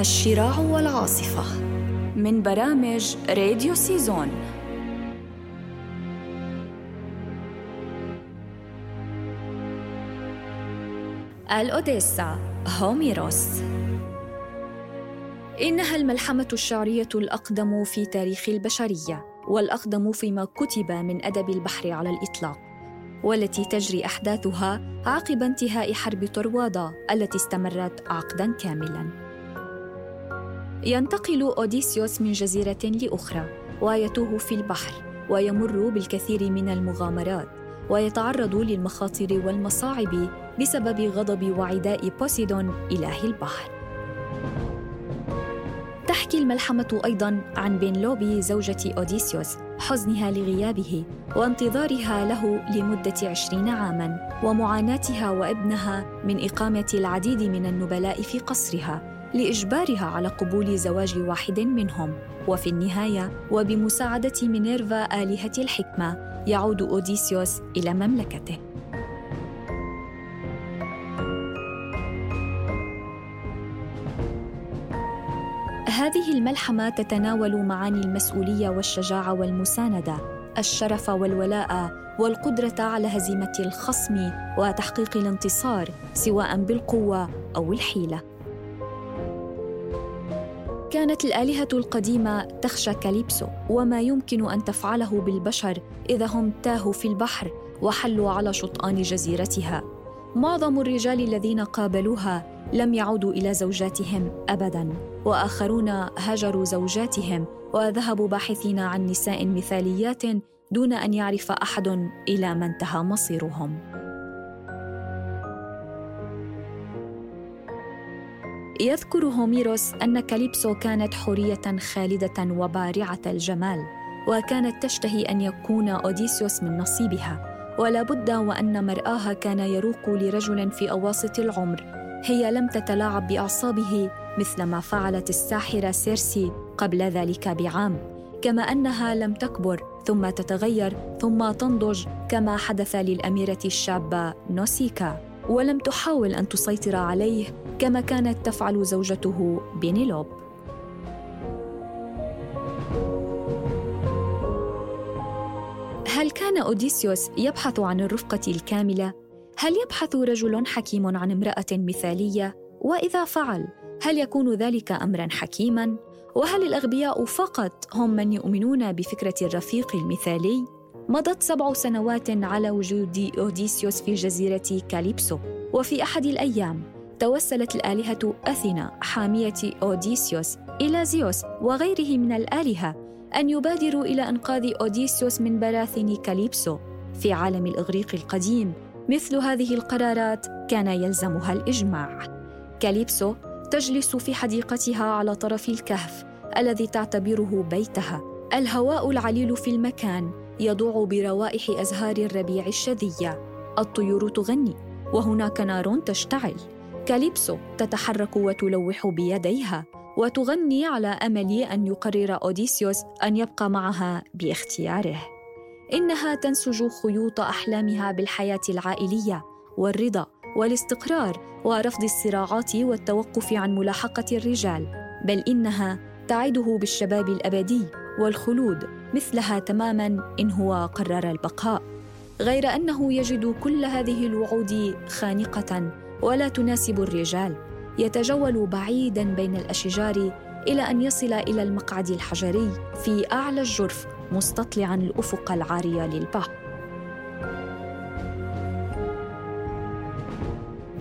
الشراع والعاصفة من برامج راديو سيزون الأوديسا هوميروس إنها الملحمة الشعرية الأقدم في تاريخ البشرية والأقدم فيما كتب من أدب البحر على الإطلاق والتي تجري أحداثها عقب انتهاء حرب طروادة التي استمرت عقداً كاملاً. ينتقل أوديسيوس من جزيرة لأخرى ويتوه في البحر ويمر بالكثير من المغامرات ويتعرض للمخاطر والمصاعب بسبب غضب وعداء بوسيدون إله البحر. تحكي الملحمة أيضاً عن بنلوبي زوجة أوديسيوس حزنها لغيابه وانتظارها له لمدة عشرين عاماً ومعاناتها وابنها من إقامة العديد من النبلاء في قصرها لإجبارها على قبول زواج واحد منهم وفي النهاية وبمساعدة مينيرفا آلهة الحكمة يعود أوديسيوس إلى مملكته هذه الملحمة تتناول معاني المسؤولية والشجاعة والمساندة، الشرف والولاء، والقدرة على هزيمة الخصم وتحقيق الانتصار سواء بالقوة أو الحيلة. كانت الآلهة القديمة تخشى كاليبسو وما يمكن أن تفعله بالبشر إذا هم تاهوا في البحر وحلوا على شطآن جزيرتها. معظم الرجال الذين قابلوها لم يعودوا إلى زوجاتهم ابدا وآخرون هجروا زوجاتهم وذهبوا باحثين عن نساء مثاليات دون أن يعرف أحد إلى ما انتهى مصيرهم يذكر هوميروس أن كاليبسو كانت حورية خالدة وبارعة الجمال وكانت تشتهي أن يكون أوديسيوس من نصيبها ولا بد وأن مرآها كان يروق لرجل في أواسط العمر. هي لم تتلاعب بأعصابه مثل ما فعلت الساحرة سيرسي قبل ذلك بعام. كما أنها لم تكبر ثم تتغير ثم تنضج كما حدث للأميرة الشابة نوسيكا. ولم تحاول أن تسيطر عليه كما كانت تفعل زوجته بينيلوب. هل كان أوديسيوس يبحث عن الرفقة الكاملة؟ هل يبحث رجل حكيم عن امرأة مثالية؟ وإذا فعل هل يكون ذلك امرا حكيما؟ وهل الأغبياء فقط هم من يؤمنون بفكرة الرفيق المثالي؟ مضت سبع سنوات على وجود أوديسيوس في جزيرة كاليبسو. وفي أحد الأيام توسلت الآلهة أثينا حامية أوديسيوس إلى زيوس وغيره من الآلهة أن يبادروا إلى أنقاذ أوديسيوس من براثن كاليبسو. في عالم الإغريق القديم مثل هذه القرارات كان يلزمها الإجماع. كاليبسو تجلس في حديقتها على طرف الكهف الذي تعتبره بيتها. الهواء العليل في المكان يضوع بروائح أزهار الربيع الشذيه الطيور تغني وهناك نار تشتعل. كاليبسو تتحرك وتلوح بيديها وتغني على أمل أن يقرر أوديسيوس أن يبقى معها باختياره. إنها تنسج خيوط أحلامها بالحياة العائلية والرضا والاستقرار ورفض الصراعات والتوقف عن ملاحقة الرجال بل إنها تعده بالشباب الأبدي. والخلود مثلها تماما إن هو قرر البقاء غير أنه يجد كل هذه الوعود خانقة ولا تناسب الرجال يتجول بعيدا بين الأشجار إلى أن يصل إلى المقعد الحجري في أعلى الجرف مستطلعا الأفق العاري للبحر.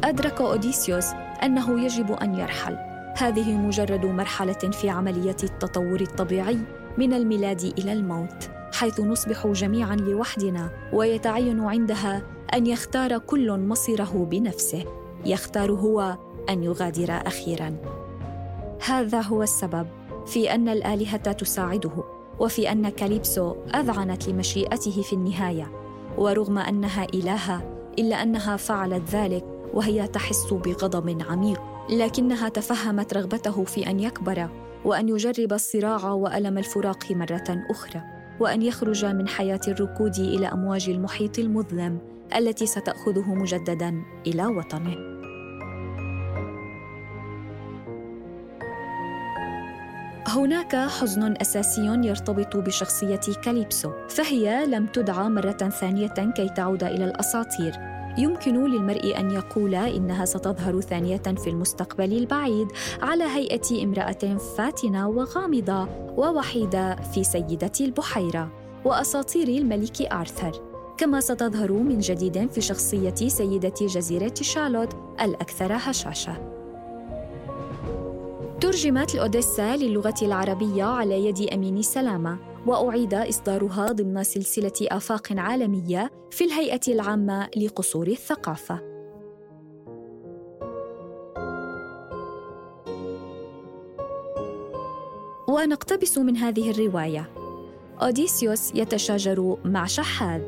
أدرك أوديسيوس أنه يجب أن يرحل. هذه مجرد مرحلة في عملية التطور الطبيعي. من الميلاد إلى الموت حيث نصبح جميعا لوحدنا ويتعين عندها أن يختار كل مصيره بنفسه. يختار هو أن يغادر أخيرا. هذا هو السبب في أن الآلهة تساعده وفي أن كاليبسو أذعنت لمشيئته في النهاية. ورغم أنها الهه إلا أنها فعلت ذلك وهي تحس بغضب عميق. لكنها تفهمت رغبته في أن يكبر. وأن يجرب الصراع وألم الفراق مرة أخرى وأن يخرج من حياة الركود إلى أمواج المحيط المظلم التي ستأخذه مجددا إلى وطنه. هناك حزن أساسي يرتبط بشخصية كاليبسو فهي لم تدعى مرة ثانية كي تعود إلى الأساطير. يمكن للمرء أن يقول إنها ستظهر ثانية في المستقبل البعيد على هيئة امرأة فاتنة وغامضة ووحيدة في سيدة البحيرة وأساطير الملك آرثر. كما ستظهر من جديد في شخصية سيدة جزيرة شارلوت الأكثر هشاشة. ترجمت الأوديسا للغة العربية على يد أمين سلامة. وأعيد إصدارها ضمن سلسلة آفاق عالمية في الهيئة العامة لقصور الثقافة. ونقتبس من هذه الرواية. أوديسيوس يتشاجر مع شحاذ.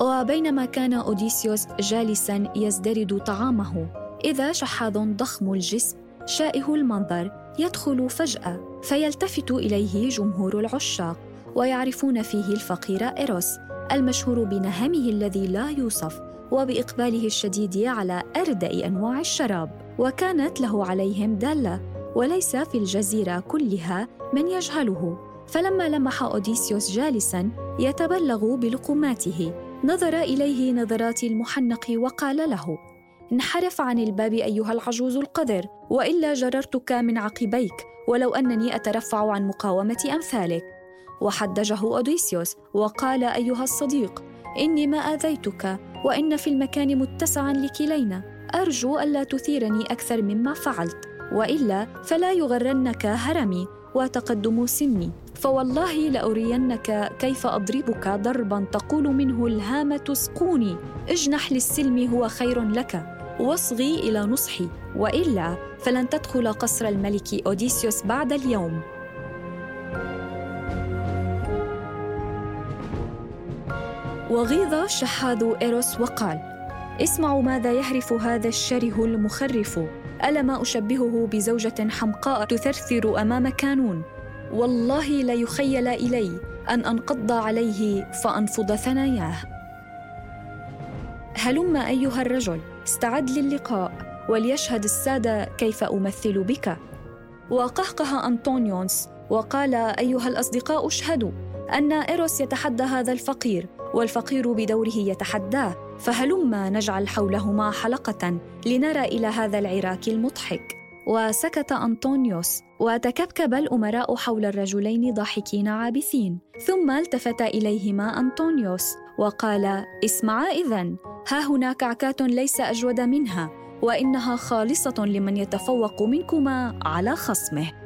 وبينما كان أوديسيوس جالسا يزدرد طعامه إذا شحاذ ضخم الجسم شائه المنظر يدخل فجأة. فيلتفت إليه جمهور العشاق ويعرفون فيه الفقير إيروس المشهور بنهمه الذي لا يوصف وبإقباله الشديد على أردأ أنواع الشراب. وكانت له عليهم دالة وليس في الجزيرة كلها من يجهله. فلما لمح أوديسيوس جالسا يتبلغ بلقماته نظر إليه نظرات المحنق وقال له انحرف عن الباب أيها العجوز القذر وإلا جررتك من عقبيك ولو أنني أترفع عن مقاومة أمثالك. وحدجه أوديسيوس وقال أيها الصديق إني ما آذيتك وإن في المكان متسعا لكلينا. أرجو ألا تثيرني أكثر مما فعلت وإلا فلا يغرنك هرمي وتقدم سني. فوالله لأرينك كيف أضربك ضربا تقول منه الهامه اسقوني اجنح للسلم هو خير لك. واصغي إلى نصحي وإلا فلن تدخل قصر الملك أوديسيوس بعد اليوم. وغيظ شحاذ إيروس وقال اسمعوا ماذا يهرف هذا الشره المخرف. الما أشبهه بزوجة حمقاء تثرثر أمام كانون؟ والله لا يخيل إلي أن أنقض عليه فأنفض ثناياه. هلم أيها الرجل استعد للقاء وليشهد السادة كيف أمثل بك. وقهقه أنطونيوس وقال أيها الأصدقاء اشهدوا أن إيروس يتحدى هذا الفقير والفقير بدوره يتحداه فهلما نجعل حولهما حلقة لنرى إلى هذا العراك المضحك. وسكت أنطونيوس وتكبكب الأمراء حول الرجلين ضاحكين عابثين ثم التفت إليهما أنطونيوس وقال اسمعا إذن ها هنا كعكات ليس أجود منها وإنها خالصة لمن يتفوق منكما على خصمه.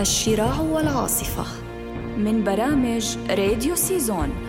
الشراع والعاصفة من برامج راديو سيزون.